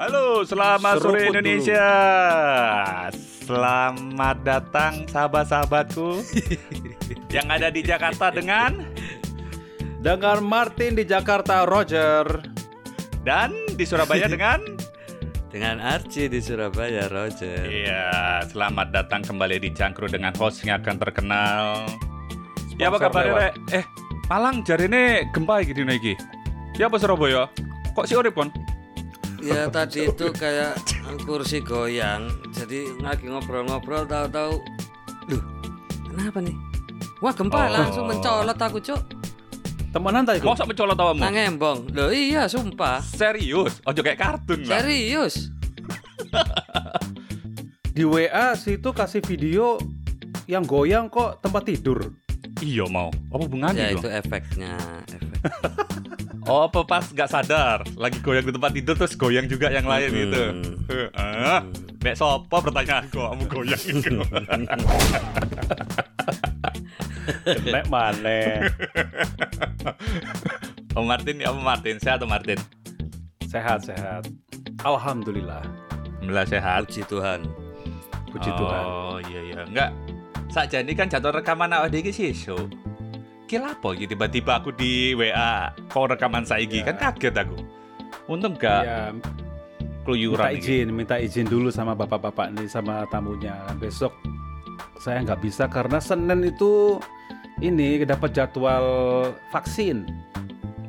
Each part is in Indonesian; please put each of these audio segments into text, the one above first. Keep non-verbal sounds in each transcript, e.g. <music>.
Halo, selamat Seruput sore dulu. Indonesia. Selamat datang sahabat-sahabatku <laughs> yang ada di Jakarta dengan Dengan Martin di Jakarta, Roger. dan di Surabaya <laughs> dengan Dengan Archie di Surabaya, Roger. Iya, selamat datang kembali di Cangkru dengan host yang akan terkenal. Ya apa Sponsor kabar. Rek? Eh, Malang jarine gempa iki dino iki. Ya apa Surabaya? Kok si urip pon? Ya tadi itu kayak kursi goyang. Jadi lagi ngobrol-ngobrol tahu-tahu, duh, kenapa nih? Wah gempa Oh. langsung mencolot aku cuk. Temenan tadi Mau sok mencolot tawamu? Nang embong. Loh iya sumpah. Serius? Ojo kayak kartun lah. Serius. <laughs> di WA situ kasih video yang goyang kok tempat tidur. Iya mau. Apa hubungannya Ya itu? itu efeknya. Efek. <laughs> Oh, apa pas nggak sadar lagi goyang di tempat tidur terus goyang juga yang lain Hmm. gitu. Heeh. Mek sopo pertanyaan kok kamu goyang itu. Nek mana? Om Martin, ya Om Martin, sehat Om Martin. sehat sehat. Alhamdulillah. Alhamdulillah sehat. Puji Tuhan. Puji Tuhan. Oh iya iya, enggak. Saja ini kan jadwal rekaman awak iki sesuk. Kira apa iki tiba-tiba aku di WA kok rekaman saiki Ya. kan kaget aku. Untung enggak Ya, minta keluyuran iki. izin, minta izin dulu sama bapak-bapak nih sama tamunya. Besok saya nggak bisa karena Senin itu ini dapat jadwal vaksin.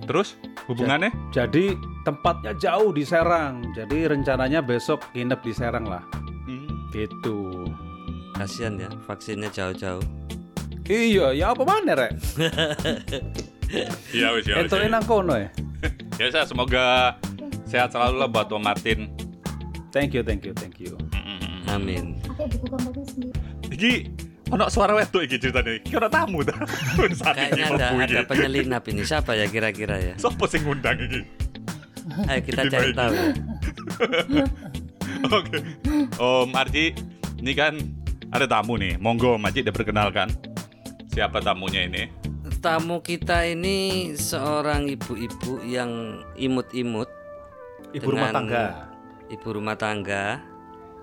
Terus hubungannya? Jadi tempatnya jauh di Serang. Jadi rencananya besok nginep di Serang lah. Hmm. Gitu. Kasihan ya vaksinnya jauh-jauh. Iya, ya apa mana rek? Iya <laughs> wis ya. wis, Entuk ya. nang kono ya. <laughs> Ya saya semoga sehat selalu lah buat Om Martin. Thank you, thank you, thank you. Amin. Iki ono suara wedok iki ceritanya. Iki ora tamu ta. <laughs> Iki Kayaknya ada ada penyelinap ini. Siapa ya kira-kira ya? Sopo sing ngundang iki? Ayo kita cari tahu. Oke. Om Arji, ini kan ada tamu nih. Monggo Om Arji diperkenalkan. Siapa tamunya ini? Tamu kita ini seorang ibu-ibu yang imut-imut, Ibu rumah tangga. ibu rumah tangga.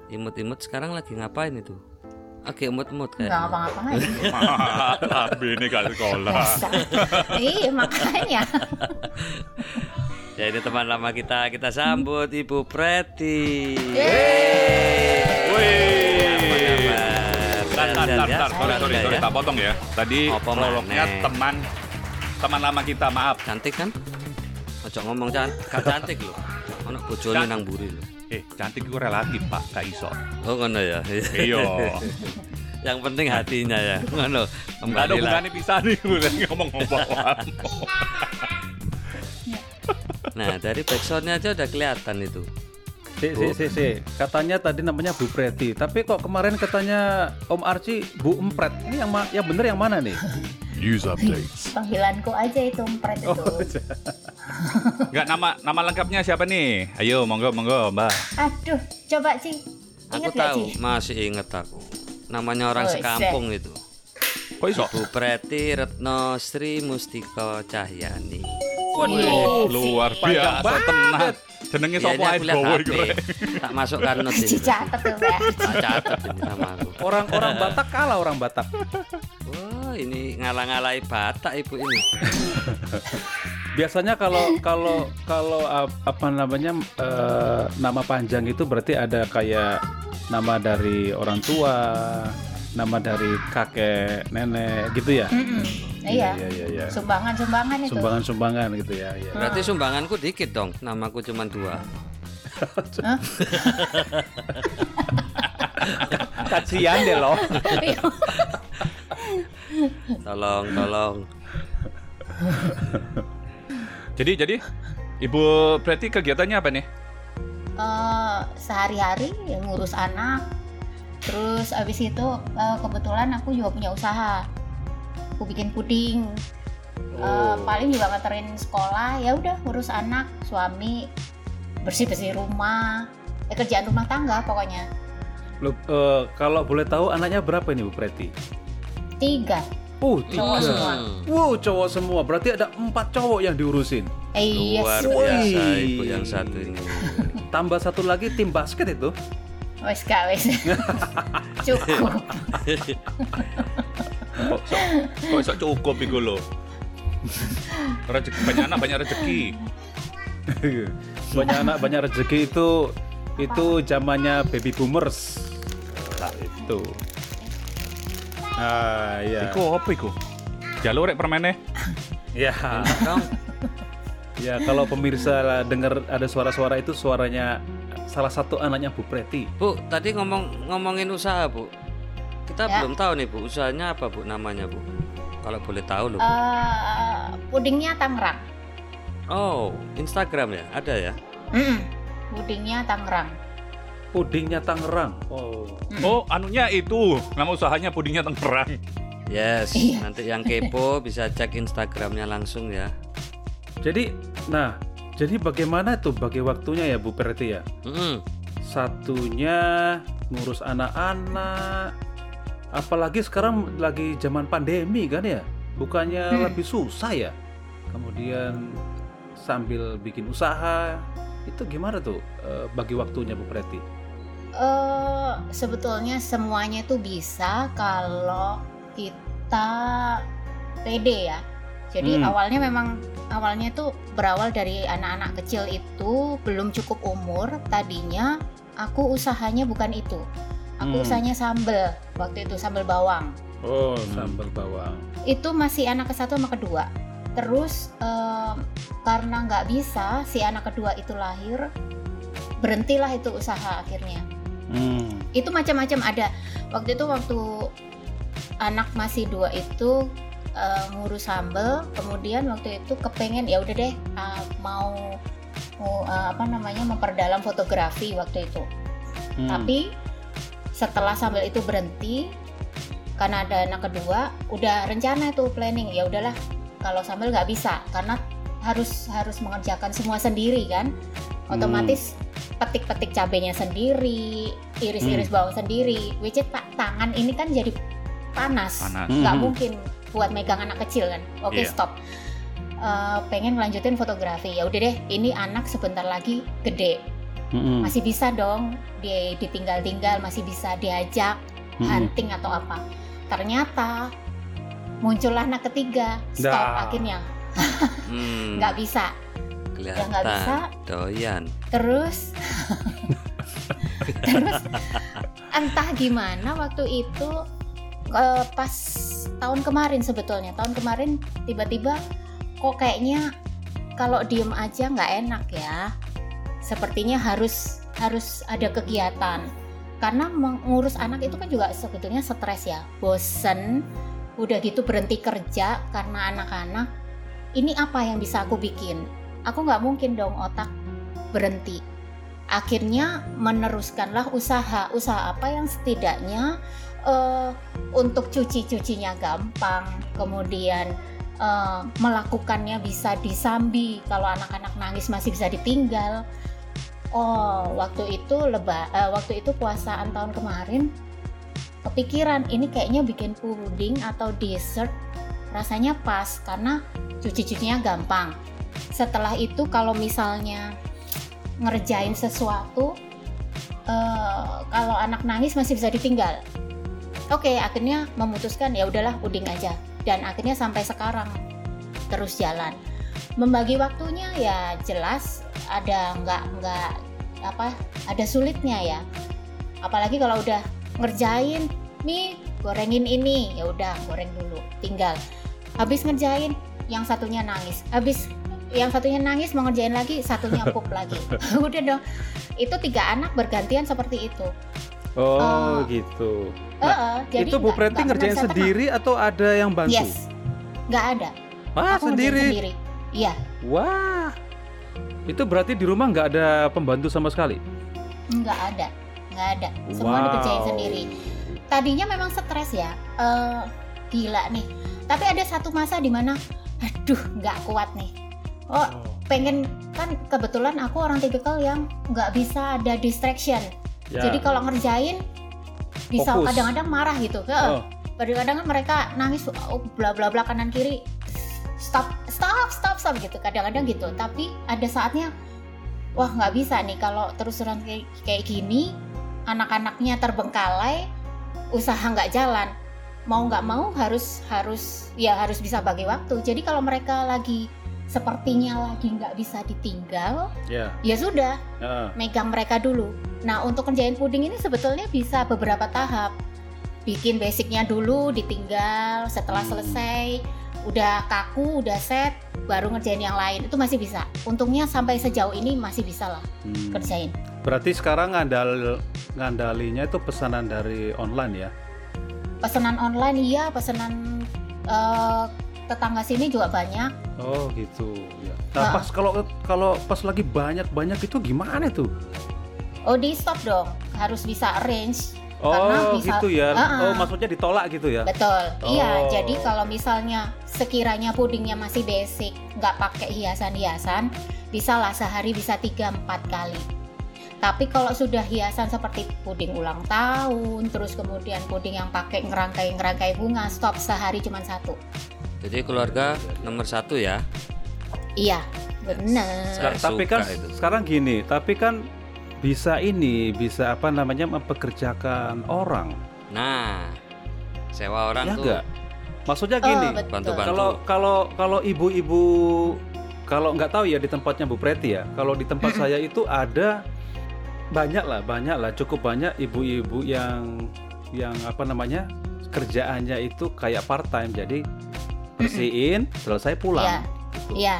Imut-imut sekarang lagi ngapain itu? Oke, imut-imut nggak kayak. ngapa-ngapain <laughs> Tapi ini gak sekolah. <laughs> Iya makanya <laughs> Ya ini teman lama kita, kita sambut Ibu Preti. Wih. Apa Tar, kabar? tar, tar, Sehat ya? tar. Sorry, sorry, sorry, ya? tak potong ya. Tadi Apa prolognya maneh? teman teman lama kita, maaf. Cantik kan? Ojo ngomong cantik, gak cantik loh. Ono bojone Can- nang buri loh. Eh, cantik itu relatif, Pak. Gak iso. Oh ngono ya. Iya. <laughs> Yang penting hatinya ya. Ngono. Ada Kembali lah. hubungannya bisa nih ngomong-ngomong. Nah, dari backsoundnya aja udah kelihatan itu. Si, si, si, si. Katanya tadi namanya Bu Preti, tapi kok kemarin katanya Om Arci Bu Empret. Ini yang ma- yang bener yang mana nih? <laughs> News updates. panggilanku aja itu empret itu Enggak <laughs> nama nama lengkapnya siapa nih? Ayo, monggo, monggo, Mbak. aduh coba Aku ingat gak tahu, Ci masih inget aku. Namanya orang Oh, sekampung itu. Kok iso? Bu Preti Retno Sri Mustika Cahyani. Waduh, Luar biasa tenan. Jenenge Ya, sapa ae HP. iku. Rek? Tak masukkan not ini. dicatat tuh ya <laughs> Tak catat ini sama aku. Orang-orang Batak kalah orang Batak. Wah, ini ngalang-ngalai Batak ibu ini. <laughs> Biasanya kalau kalau kalau ap- apa namanya eh, nama panjang itu berarti ada kayak nama dari orang tua, nama dari kakek, nenek gitu ya. Mm-mm. iya Iya iya iya. sumbangan-sumbangan itu Sumbangan-sumbangan gitu ya. ya. Berarti sumbanganku dikit dong. Namaku cuma dua. Hah? <laughs> Kasihan deh loh. Tolong, tolong. Jadi jadi Ibu Preti kegiatannya apa nih? Eh, sehari-hari ya ngurus anak terus abis itu eh, kebetulan aku juga punya usaha aku bikin puding Eh, Oh. paling juga nganterin sekolah ya udah ngurus anak suami bersih bersih rumah ya, kerjaan rumah tangga pokoknya Loh, eh, kalau boleh tahu anaknya berapa ini Bu Preti? tiga Uh, Cowok tiga. semua. Wow, cowok semua. Berarti ada empat cowok yang diurusin. eh, yes Luar Wih. biasa ibu yang satu ini. tambah satu lagi tim basket itu. Wes gak wes. <laughs> Cukup. Kok sok, kok sok cukup iku lho. Rezeki banyak anak banyak rezeki. banyak anak banyak rezeki itu itu zamannya baby boomers. Nah, itu. Ah, iya. Iku apa iku? Jalur rek permennya. Ya. dong Ya, kalau pemirsa dengar ada suara-suara itu suaranya salah satu anaknya Bu Preti. Bu tadi ngomong ngomongin usaha Bu kita Ya. belum tahu nih Bu usahanya apa Bu namanya Bu kalau boleh tahu loh Bu. Eh, pudingnya Tangerang. oh Instagram ya ada ya Mm, pudingnya Tangerang. Pudingnya Tangerang. Oh. Oh, anunya itu. Nama usahanya pudingnya Tangerang. yes Iya. nanti yang kepo bisa cek Instagramnya langsung ya Jadi, nah, jadi bagaimana tuh bagi waktunya ya Bu Preti ya? Mm-mm. Satunya ngurus anak-anak, apalagi sekarang lagi zaman pandemi kan ya? Bukannya Hmm. lebih susah ya? Kemudian sambil bikin usaha, itu gimana tuh eh, bagi waktunya Bu Preti? eh sebetulnya semuanya itu bisa kalau kita pede ya. Jadi Hmm. awalnya memang awalnya itu berawal dari anak-anak kecil itu belum cukup umur. Tadinya aku usahanya bukan itu. Aku Hmm. usahanya sambel waktu itu sambel bawang. Oh, Hmm. sambal bawang. Itu masih anak ke satu sama kedua. Terus em, karena nggak bisa si anak kedua itu lahir, berhentilah itu usaha akhirnya Hmm. itu macam-macam ada waktu itu waktu anak masih dua itu eh, ngurus sambel kemudian waktu itu kepengen ya udah deh ah, mau mau eh, apa namanya memperdalam fotografi waktu itu. Hmm. tapi setelah sambel itu berhenti karena ada anak kedua udah rencana itu planning ya udahlah kalau sambel nggak bisa karena harus harus mengerjakan semua sendiri kan? Otomatis petik-petik cabenya sendiri iris-iris bawang sendiri which is ta- tangan ini kan jadi panas. Nggak Mhm. mungkin buat megang anak kecil kan. Oke Iya. stop. Eh, pengen lanjutin fotografi. Ya udah deh ini anak sebentar lagi gede. Mm-mm. masih bisa dong dia ditinggal-tinggal masih bisa diajak Mm-mm. hunting atau apa. Ternyata muncullah anak ketiga. Stop Dah. akhirnya. Hmm, nggak bisa. Kelihatan nggak bisa. doyan. Terus <laughs> terus entah gimana waktu itu eh, pas tahun kemarin sebetulnya. Tahun kemarin tiba-tiba kok kayaknya kalau diem aja nggak enak ya. Sepertinya harus harus ada kegiatan. Karena mengurus anak itu kan juga sebetulnya stres ya. Bosen udah gitu berhenti kerja karena anak-anak. Ini apa yang bisa aku bikin? Aku nggak mungkin dong otak berhenti. Akhirnya meneruskanlah usaha. Usaha apa yang setidaknya eh, untuk cuci-cucinya gampang kemudian eh, melakukannya bisa disambi. Kalau anak-anak nangis masih bisa ditinggal. Oh waktu itu leba eh, waktu itu puasaan tahun kemarin kepikiran ini kayaknya bikin puding atau dessert rasanya pas karena cuci-cucinya gampang. Setelah itu kalau misalnya ngerjain sesuatu eh, kalau anak nangis masih bisa ditinggal oke akhirnya memutuskan ya udahlah puding aja. Dan akhirnya sampai sekarang terus jalan. Membagi waktunya ya jelas ada nggak nggak apa ada sulitnya ya. Apalagi kalau udah ngerjain nih gorengin ini. Ya udah goreng dulu tinggal. Habis ngerjain yang satunya nangis. Habis yang satunya nangis mau ngerjain lagi satunya pup lagi. <laughs> Udah dong. Itu tiga anak bergantian seperti itu Oh, Eh, gitu. Eh, eh, jadi itu Bu Preti ngerjain tenang. sendiri atau ada yang bantu? yes nggak ada Wah, Aku sendiri. iya Wah. Itu berarti di rumah nggak ada pembantu sama sekali? nggak ada nggak ada semua Wow. dikerjain sendiri tadinya memang stres ya eh gila nih tapi ada satu masa di mana aduh nggak kuat nih oh pengen kan kebetulan aku orang tipikal yang nggak bisa ada distraction Ya. jadi kalau ngerjain bisa Fokus. kadang-kadang marah gitu Heeh. Oh. kadang-kadang kan mereka nangis oh, bla bla bla kanan kiri stop stop stop stop gitu kadang-kadang gitu tapi ada saatnya wah nggak bisa nih kalau terus terang kayak, kayak gini anak-anaknya terbengkalai usaha nggak jalan mau nggak mau harus harus ya harus bisa bagi waktu jadi kalau mereka lagi sepertinya lagi nggak bisa ditinggal Ya. ya sudah Heeh. megang mereka dulu. Nah, untuk kerjain puding ini sebetulnya bisa beberapa tahap. Bikin basicnya dulu, ditinggal, setelah Hmm. selesai, udah kaku, udah set, baru ngerjain yang lain. Itu masih bisa. Untungnya sampai sejauh ini masih bisa lah Hmm. kerjain. Berarti sekarang ngandal ngandalinya itu pesanan dari online ya? Pesanan online iya, pesanan eh, tetangga sini juga banyak. Oh gitu ya. Nah Ah. pas kalau kalau pas lagi banyak banyak itu gimana tuh? Oh, di stop dong. Harus bisa arrange. Oh Karena bisa- gitu ya. Ah, ah. Oh maksudnya ditolak gitu ya? Betul. Oh. Iya, jadi kalau misalnya sekiranya pudingnya masih basic, nggak pakai hiasan-hiasan, bisa lah sehari bisa 3-4 kali. Tapi kalau sudah hiasan seperti puding ulang tahun, terus kemudian puding yang pakai ngerangkai-ngerangkai bunga, stop sehari cuma satu. Jadi keluarga nomor satu ya. Iya, benar. Saya tapi kan itu. sekarang gini, tapi kan bisa ini, bisa apa namanya mempekerjakan orang. Nah, sewa orang ya tuh enggak? Maksudnya Oh, gini, betul. bantu-bantu. kalau kalau kalau ibu-ibu kalau nggak tahu ya di tempatnya Bu Preti ya. Kalau di tempat saya itu ada banyak lah, banyak lah, cukup banyak ibu-ibu yang yang apa namanya kerjaannya itu kayak part time. Jadi bersihin, selesai pulang. Iya. Gitu. Iya.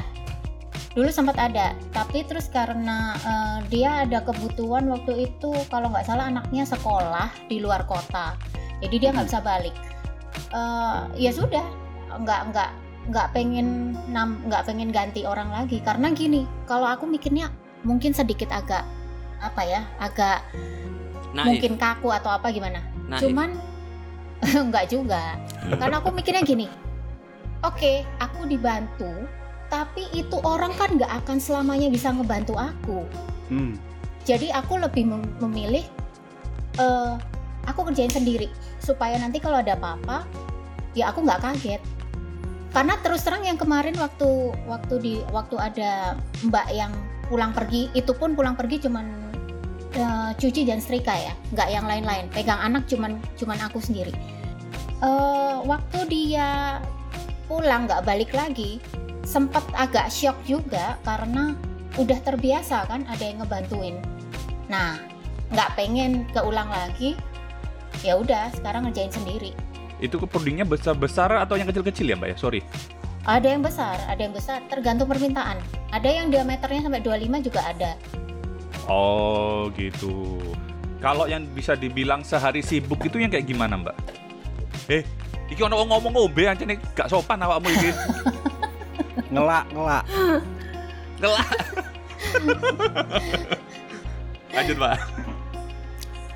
Dulu sempat ada, tapi terus karena eh, dia ada kebutuhan waktu itu kalau nggak salah anaknya sekolah di luar kota, jadi dia nggak bisa balik. Eh, ya sudah, nggak nggak nggak pengen nam nggak pengen ganti orang lagi karena gini, kalau aku mikirnya mungkin sedikit agak apa ya, agak naif. mungkin kaku atau apa gimana. naif. Cuman <laughs> nggak juga. <laughs> Karena aku mikirnya gini. Oke, aku dibantu, tapi itu orang kan nggak akan selamanya bisa ngebantu aku. Hmm. Jadi aku lebih mem- memilih eh aku kerjain sendiri supaya nanti kalau ada apa-apa ya aku nggak kaget. Karena terus terang yang kemarin waktu waktu di waktu ada Mbak yang pulang pergi, itu pun pulang pergi cuman eh, cuci dan setrika ya, nggak yang lain-lain. Pegang anak cuman cuman aku sendiri. Eh waktu dia pulang nggak balik lagi, sempat agak shock juga karena udah terbiasa kan ada yang ngebantuin. Nah, nggak pengen keulang lagi, ya udah sekarang ngerjain sendiri. Itu pudingnya besar-besar atau yang kecil-kecil ya Mbak ya? Sorry. Ada yang besar, ada yang besar, tergantung permintaan. Ada yang diameternya sampai 25 juga ada. Oh gitu. Kalau yang bisa dibilang sehari sibuk itu yang kayak gimana Mbak? Eh, iki ono wong ngomong ngombe aja nih gak sopan awakmu iki. <laughs> Ngelak, ngelak. Gelak. <laughs> Lanjut Mbak.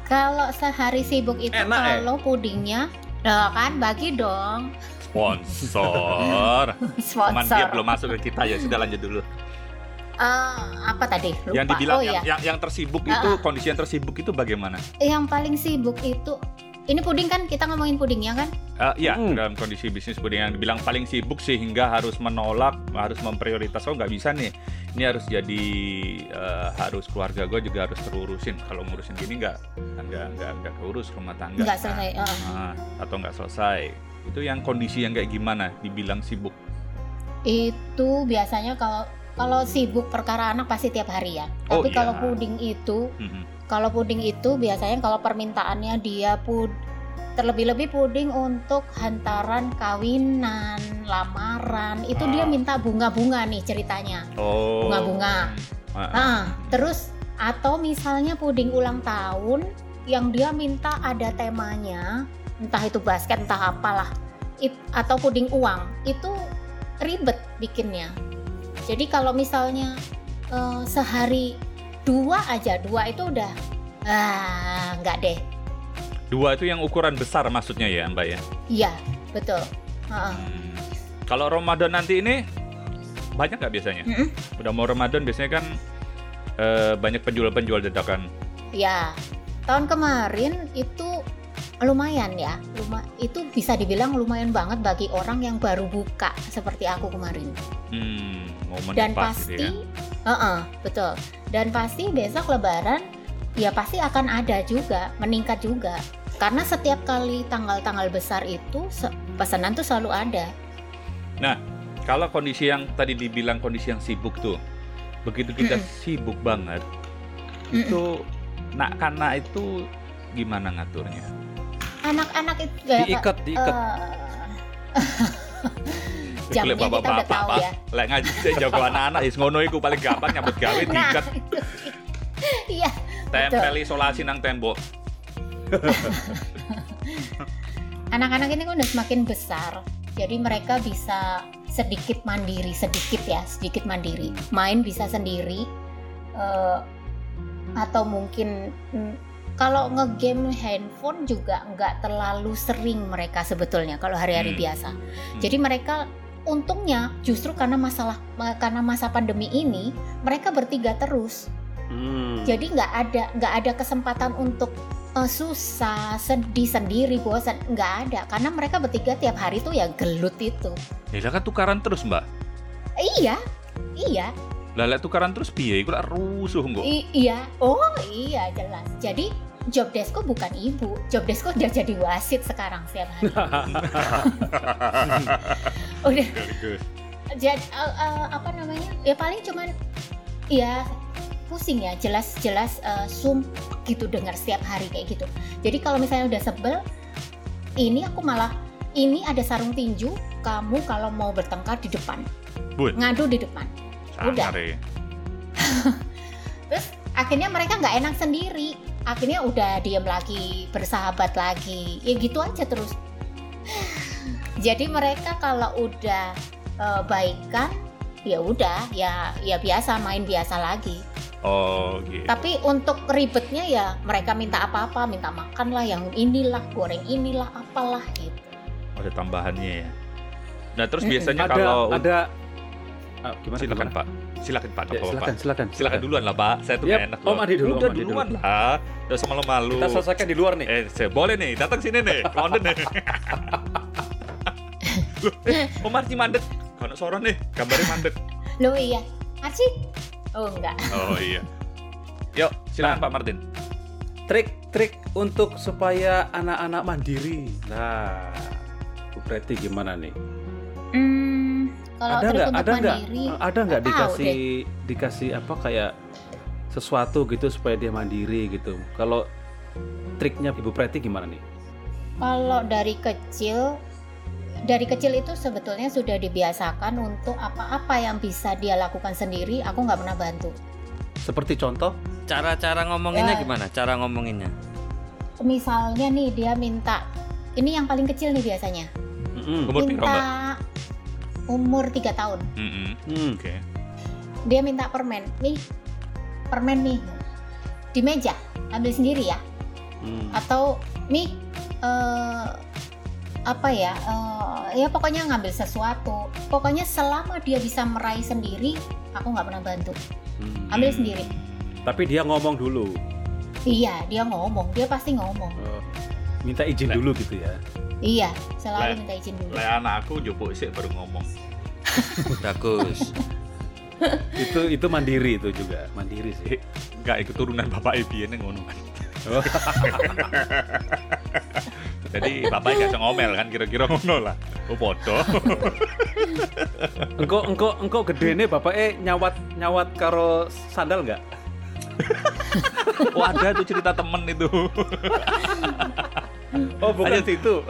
Kalau sehari sibuk itu Enak, eh? kalau pudingnya, nah kan bagi dong Sponsor. <laughs> Cuman sponsor. dia belum masuk ke kita ya, sudah lanjut dulu. Eh, apa tadi? Lupa. Yang dibilang oh yang, iya. yang yang tersibuk itu Ah, ah. kondisi yang tersibuk itu bagaimana? Yang paling sibuk itu ini puding kan kita ngomongin pudingnya kan? Eh, iya, Hmm. dalam kondisi bisnis puding yang dibilang paling sibuk sehingga harus menolak, harus memprioritas. Oh nggak bisa nih, ini harus jadi eh, harus keluarga gue juga harus terurusin. Kalau ngurusin gini nggak nggak nggak nggak keurus rumah tangga. Nggak Nah, selesai. nah, atau nggak selesai. Itu yang kondisi yang kayak gimana? Dibilang sibuk. Itu biasanya kalau kalau sibuk perkara anak pasti tiap hari ya. Oh, Tapi kalau iya. puding itu, Mhm. kalau puding itu biasanya kalau permintaannya dia pud terlebih-lebih puding untuk hantaran kawinan, lamaran, itu dia Ah. minta bunga-bunga nih ceritanya. Oh. Bunga-bunga. Ah, ah. Nah, terus atau misalnya puding ulang tahun yang dia minta ada temanya, entah itu basket, entah apalah, It- atau puding uang, itu ribet bikinnya. Jadi kalau misalnya eh, sehari dua aja, dua itu udah ah nggak deh. Dua itu yang ukuran besar maksudnya ya, Mbak ya. Iya, betul. Heeh. Hmm. Kalau Ramadan nanti ini banyak nggak biasanya? Mm-mm. Udah mau Ramadan biasanya kan eh, banyak penjual-penjual dadakan. Ya, tahun kemarin itu lumayan ya. Luma, itu bisa dibilang lumayan banget bagi orang yang baru buka seperti aku kemarin. Hmm, momen Dan pas pasti gitu ya. Heeh, betul. Dan pasti besok lebaran ya pasti akan ada juga, meningkat juga. Karena setiap kali tanggal-tanggal besar itu pesanan tuh selalu ada. Kalau kondisi yang tadi dibilang kondisi yang sibuk tuh, begitu kita Mm-mm. sibuk banget, Mm-mm. itu nak kana itu gimana ngaturnya? Anak-anak itu ya, Diikat, diikat. eh, <laughs> Jamnya Lek kita udah tahu ya. Lek ngaji <laughs> jago anak-anak, is ngono iku paling gampang nyambut gawe Nah, diikat. <laughs> Iya, tempel isolasi nang tembok. anak-anak ini kan udah semakin besar. Jadi mereka bisa sedikit mandiri, sedikit ya, sedikit mandiri. Main bisa sendiri. eh, atau mungkin mm, kalau ngegame handphone juga nggak terlalu sering mereka sebetulnya kalau hari-hari Hmm. biasa. Jadi mereka untungnya justru karena masalah karena masa pandemi ini mereka bertiga terus. Hmm. Jadi nggak ada nggak ada kesempatan untuk eh, susah, sedih sendiri, bosan nggak ada karena mereka bertiga tiap hari tuh ya gelut itu. Ya kan tukaran terus, Mbak. Iya, iya, Lah lek tukaran terus? Iku lek rusuh i- iya. Oh iya jelas. Jadi job desko bukan ibu, job desko udah jadi wasit sekarang setiap <laughs> hari. udah jadi eh, eh, apa namanya? Ya paling cuman ya pusing ya jelas-jelas eh, sumpah gitu dengar setiap hari kayak gitu. Jadi kalau misalnya udah sebel, ini aku malah ini ada sarung tinju, kamu kalau mau bertengkar di depan, Bun. ngadu di depan. Udah. Sangar ya. <laughs> Terus akhirnya mereka nggak enak sendiri. Akhirnya udah diem lagi, bersahabat lagi. Ya gitu aja terus. Jadi mereka kalau udah eh, baikan, ya udah, ya ya biasa main biasa lagi. Oh, gitu. Tapi untuk ribetnya ya mereka minta apa-apa, minta makan lah, yang inilah, goreng inilah, apalah gitu. Ada tambahannya ya. Nah, terus biasanya ada kalau ada ah, gimana silakan gimana? Pak. Silakan Pak, Ya, silakan, Pak. silakan, Silakan duluan lah, Pak. Saya tuh nggak enak Om loh. Adi dulu, Udah Om Adi duluan lah. Udah sama malu-malu. Kita selesaikan di luar nih. Eh, saya boleh nih, datang sini nih, ke London nih. Loh, <laughs> eh, Om Arci mandek. Kalau soron nih, gambarnya mandek. Loh iya, Arci? Oh enggak. Oh iya. Yuk, silakan Nah. Pak Martin. Trik-trik untuk supaya anak-anak mandiri. Nah, Bu Preti gimana nih? Hmm, kalau ada nggak? Ada nggak? Ada nggak nggak tahu dikasih dikasih apa kayak sesuatu gitu supaya dia mandiri gitu? Kalau triknya Ibu Preti gimana nih? Kalau dari kecil, dari kecil itu sebetulnya sudah dibiasakan untuk apa-apa yang bisa dia lakukan sendiri, aku nggak pernah bantu. Seperti contoh? Cara-cara ngomonginnya Ya. gimana? Cara ngomonginnya. Misalnya nih dia minta, ini yang paling kecil nih biasanya, Mbak? minta umur 3 tahun, Mm-mm. Hmm. Oke. dia minta permen, nih permen nih di meja, ambil sendiri ya, Hmm. atau nih eh, apa ya, eh, ya pokoknya ngambil sesuatu, pokoknya selama dia bisa meraih sendiri, aku nggak pernah bantu. Hmm. ambil sendiri. Tapi dia ngomong dulu. Iya, dia ngomong, dia pasti ngomong. Oh, minta izin Lek. dulu gitu ya. Iya, selalu Lek. minta izin dulu. Lek anak aku jupuk sih baru ngomong. <laughs> Bagus. itu itu mandiri itu juga, mandiri sih. Enggak ikut turunan bapak Ibian ngono kan. <laughs> Jadi bapaknya gak bisa ngomel kan kira-kira ngono lah. Oh bodoh. Engko engko engko gedene bapake nyawat nyawat karo sandal nggak? <laughs> Oh ada tuh cerita temen itu. Oh bukan Ayo. situ. <laughs>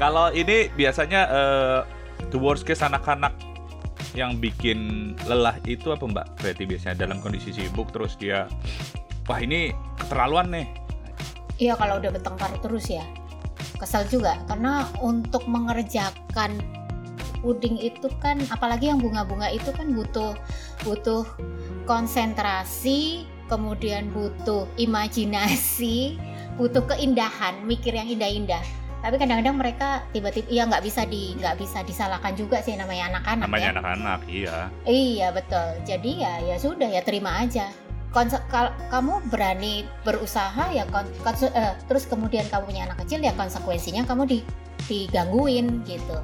Kalau ini biasanya eh, the worst case anak-anak yang bikin lelah itu apa Mbak? Berarti biasanya dalam kondisi sibuk terus dia wah ini keterlaluan nih. Iya, kalau udah bertengkar terus ya. Kesel juga karena untuk mengerjakan puding itu kan apalagi yang bunga-bunga itu kan butuh butuh konsentrasi, kemudian butuh imajinasi, butuh keindahan, mikir yang indah-indah. Tapi kadang-kadang mereka tiba-tiba ya nggak bisa di nggak bisa disalahkan juga sih namanya anak-anak Namanya ya. anak-anak, iya. Iya betul. Jadi ya ya sudah ya terima aja. Konse kal- kamu berani berusaha ya kon eh, terus kemudian kamu punya anak kecil ya konsekuensinya kamu di digangguin gitu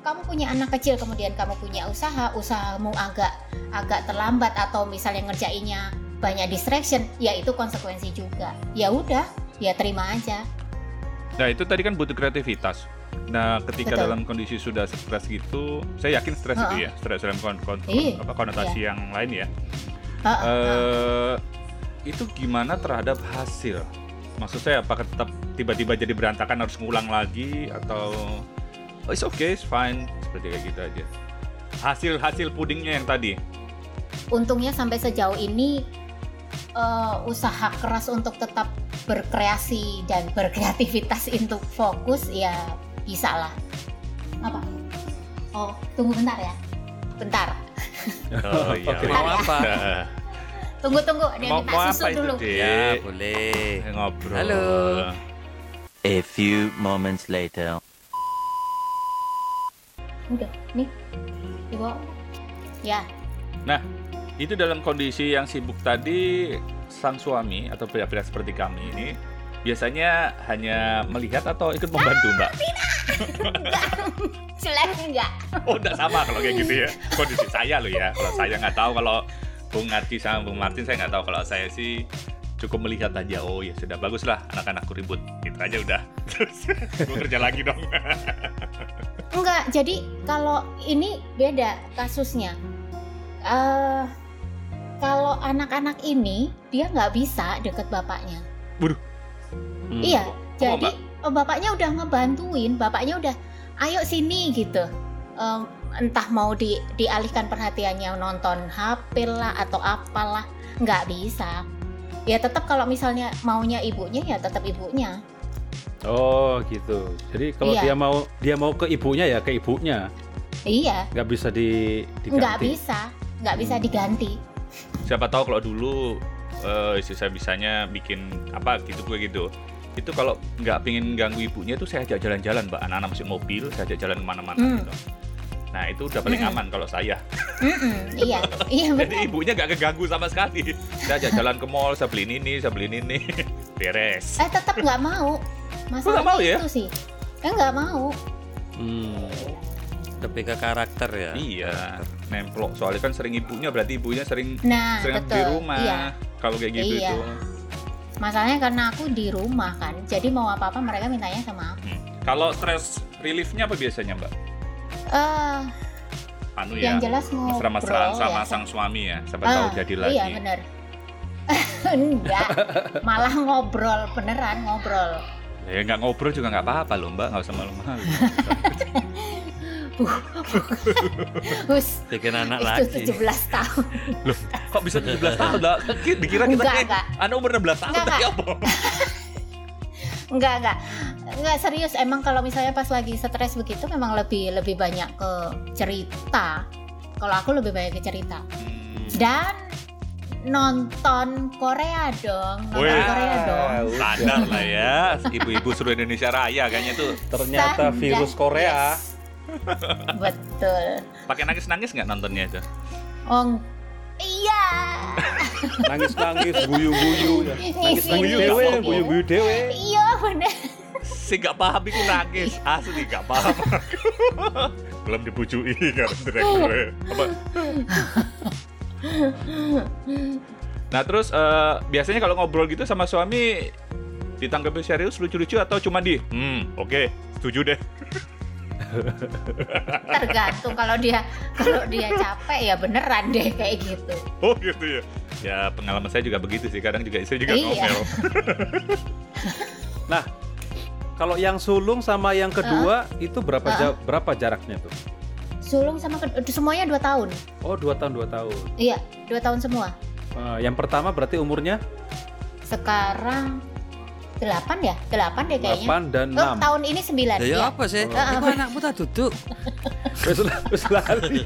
kamu punya anak kecil kemudian kamu punya usaha usahamu agak agak terlambat atau misalnya ngerjainnya banyak distraction ya itu konsekuensi juga ya udah ya terima aja Nah itu tadi kan butuh kreativitas. Nah ketika Betul. dalam kondisi sudah stres gitu, saya yakin stres itu ya, stres dalam kon- kon- kon- Iya, apa, konotasi yang lain ya. Eh itu gimana terhadap hasil? Maksud saya apakah tetap tiba-tiba jadi berantakan harus ngulang lagi atau oh, it's okay, it's fine seperti kayak gitu aja. Hasil hasil pudingnya yang tadi. untungnya sampai sejauh ini eh, usaha keras untuk tetap berkreasi dan berkreativitas untuk fokus ya bisa lah apa oh tunggu bentar ya bentar Oh iya. Oke. Mau apa? <laughs> Tunggu tunggu dia mau, minta mau susu apa itu, dulu Dek? Ya boleh. Ngobrol. Halo. A few moments later. Udah nih. Dibawa ya. Itu dalam kondisi yang sibuk tadi, sang suami atau pria-pria seperti kami ini biasanya hanya melihat atau ikut membantu, Mbak? <laughs> jelek enggak? Oh, enggak sama kalau kayak gitu ya. Kondisi saya loh ya. Kalau saya nggak tahu kalau Bung Arti sama Bung Martin saya nggak tahu. Kalau saya sih cukup melihat aja oh ya sudah bagus lah anak-anakku ribut. Gitu aja udah. <laughs> Terus gue kerja lagi dong <laughs> Enggak, jadi kalau ini beda kasusnya. eh kalau anak-anak ini dia nggak bisa deket bapaknya. Hmm. Iya, jadi eh, bapaknya udah ngebantuin, bapaknya udah, ayo sini gitu. Em, entah mau di, dialihkan perhatiannya nonton HP lah atau apalah, nggak bisa. Ya tetap kalau misalnya maunya ibunya ya tetap ibunya. Oh gitu. Jadi kalau Iya. dia mau dia mau ke ibunya ya ke ibunya, Iya, nggak bisa di diganti. nggak bisa, nggak bisa Hmm. diganti. siapa tahu kalau dulu eh istri saya bisanya bikin apa gitu gue gitu itu kalau nggak pingin ganggu ibunya itu saya ajak jalan-jalan mbak anak-anak masuk mobil saya ajak jalan ke mana-mana Hmm. gitu nah itu udah paling Mm-mm. aman kalau saya Mm-mm, iya, iya <laughs> jadi benar. ibunya nggak keganggu sama sekali saya ajak jalan ke mall saya beliin ini saya beliin ini <laughs> beres Eh tetap nggak mau. Masalahnya nggak mau ya? itu sih. Eh nggak mau. Hmm. Lebih ke karakter ya. iya nemplok soalnya kan sering ibunya berarti ibunya sering Nah sering betul. di rumah Iya. kalau kayak gitu Iya. itu Masalahnya karena aku di rumah kan. Jadi mau apa-apa mereka mintanya sama aku. Hmm. kalau stress reliefnya apa biasanya mbak Eh, anu ya yang jelas ngobrol mesra-mesraan sama ya. sang suami ya siapa Ah, tahu jadi lagi Iya benar. <laughs> Enggak, malah ngobrol beneran ngobrol. Ya nggak ngobrol juga nggak apa-apa loh mbak nggak usah malu-malu <laughs> Hus, Bikin anak itu lagi. 17 tahun. kok bisa 17 tahun mbak dikira kita Enggak, kayak enggak. anak umur 16 tahun Enggak, enggak. apa <laughs> Enggak, enggak. Enggak serius emang kalau misalnya pas lagi stres begitu memang lebih lebih banyak ke cerita. Kalau aku lebih banyak ke cerita. Hmm. Dan nonton Korea dong, nonton Wih. Korea dong. standar lah ya ibu-ibu seluruh Indonesia Raya kayaknya tuh Ternyata Standar, virus Korea. yes. Betul. pakai nangis-nangis nggak nontonnya itu Oh, iya. Nangis-nangis, guyu-guyu. Nangis-nangis dewe, ngisi. guyu-guyu dewe. Iya bener. si nggak paham itu nangis asli nggak paham aku belum dibujui kan direkturnya <laughs> apa nah terus eh, biasanya kalau ngobrol gitu sama suami ditanggapi serius lucu-lucu atau cuma di hmm oke setuju deh <laughs> Tergantung kalau dia kalau dia capek ya beneran deh kayak gitu. oh gitu ya ya pengalaman saya juga begitu sih kadang juga istri juga Iya. ngomel <laughs> Nah, kalau yang sulung sama yang kedua itu berapa Ah. ja- berapa jaraknya tuh? Sulung sama semuanya dua tahun. Oh, dua tahun dua tahun. Iya, dua tahun semua. Eh, yang pertama berarti umurnya Sekarang delapan ya, delapan deh kayaknya. 8 dan Oh, 6. tahun ini sembilan. Ya, ya ya. apa sih? Oh. Iku anakmu tak duduk. <laughs> Wis wis lali.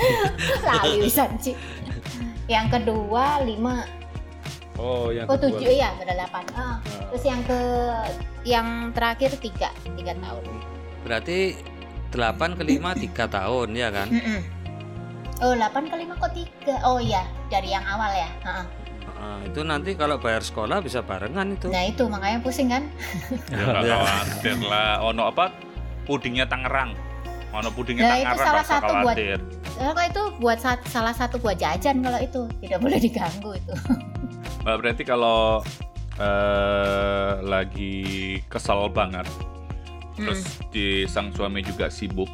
<laughs> Lali wisan Ci. Yang kedua lima, Oh, yang oh kedua. tujuh iya benar delapan. Ah, Nah, Terus yang ke yang terakhir tiga, tiga tahun. Berarti 8 ke 5 3 tahun ya kan? Mm-mm. Oh, 8 ke 5 kok 3? Oh iya, dari yang awal ya. Ha-ha. Nah, itu nanti kalau bayar sekolah bisa barengan itu. Nah, itu makanya pusing kan? ya Ya. khawatir lah ono apa pudingnya Tangerang. Ono pudingnya Nah, itu Tangerang salah nggak usah satu buat- khawatir. Eh, kalau itu buat sa- salah satu buat jajan kalau itu tidak boleh diganggu itu. Mbak berarti kalau eh, lagi kesel banget, terus di sang suami juga sibuk,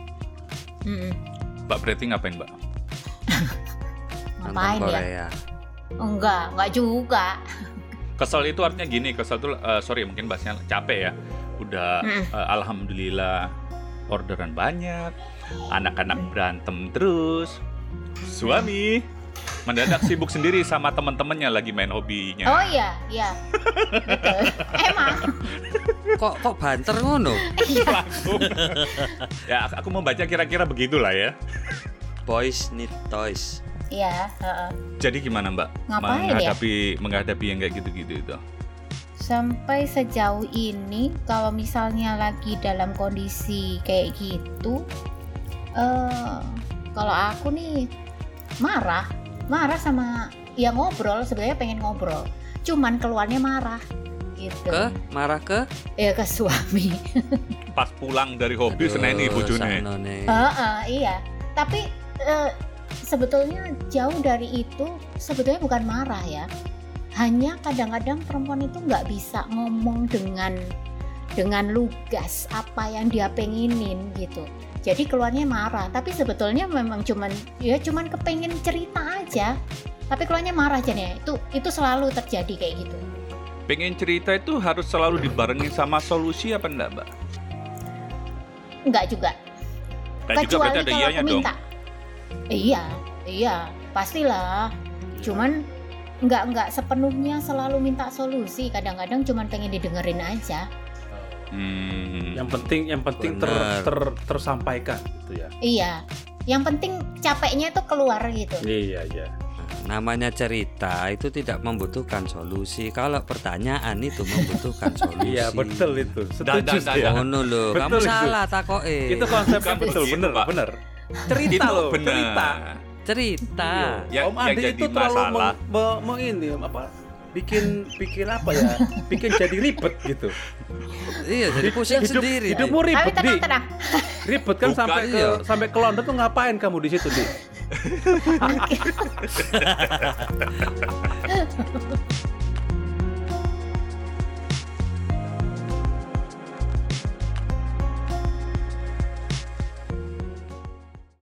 Mm-mm. Mbak berarti ngapain Mbak? <laughs> Nonton Ngapain ya? Korea. Enggak, enggak juga. <laughs> Kesel itu artinya gini, kesel tuh eh, sorry mungkin bahasnya capek ya. Udah Mm. eh, alhamdulillah orderan banyak, anak-anak berantem terus, suami mendadak sibuk sendiri sama teman-temannya lagi main hobinya. Oh iya, iya. Betul. <laughs> Emang. Kok kok banter ngono? langsung. ya aku- aku membaca kira-kira begitulah ya. Boys need toys. Iya, heeh. Jadi gimana Mbak? Ngapain ya? menghadapi menghadapi yang kayak gitu-gitu itu. Sampai sejauh ini kalau misalnya lagi dalam kondisi kayak gitu eh kalau aku nih marah, marah sama ya ngobrol sebenarnya pengen ngobrol. Cuman keluarnya marah gitu. Ke marah ke? Ya ke suami. <laughs> Pas pulang dari hobi seneni bojone. saknone. Heeh, iya. Tapi eh, sebetulnya jauh dari itu sebetulnya bukan marah ya. Hanya kadang-kadang perempuan itu nggak bisa ngomong dengan dengan lugas apa yang dia pengenin gitu. Jadi keluarnya marah, tapi sebetulnya memang cuman ya cuman kepengen cerita aja. Tapi keluarnya marah jadinya. Itu itu selalu terjadi kayak gitu. Pengen cerita itu harus selalu dibarengin sama solusi apa enggak, Mbak? Enggak juga. Dan juga Kecuali ada kalau aku dong. minta. Iya, iya, pastilah. Cuman nggak nggak sepenuhnya selalu minta solusi. Kadang-kadang cuman pengen didengerin aja. Hmm. Yang penting yang penting ter, ter- tersampaikan gitu ya. Iya. Yang penting capeknya itu keluar gitu. Iya iya. Namanya cerita itu tidak membutuhkan solusi. Kalau pertanyaan itu membutuhkan <laughs> solusi. Iya betul itu. Setuju dan- Ngono. Betul Kamu itu. salah takoke. Itu konsepnya betul bener Pak. bener. Cerita itu loh, benar. cerita. cerita. Yang- Om Andi itu terlalu meng, me- ini apa? Bikin bikin apa ya? Bikin jadi ribet gitu. Iya, jadi pusing Hidup, sendiri. hidupmu Tapi ribet di. Ribet kan Bukan, sampai ke iya. sampai ke London tuh ngapain kamu di situ di? <laughs> <laughs>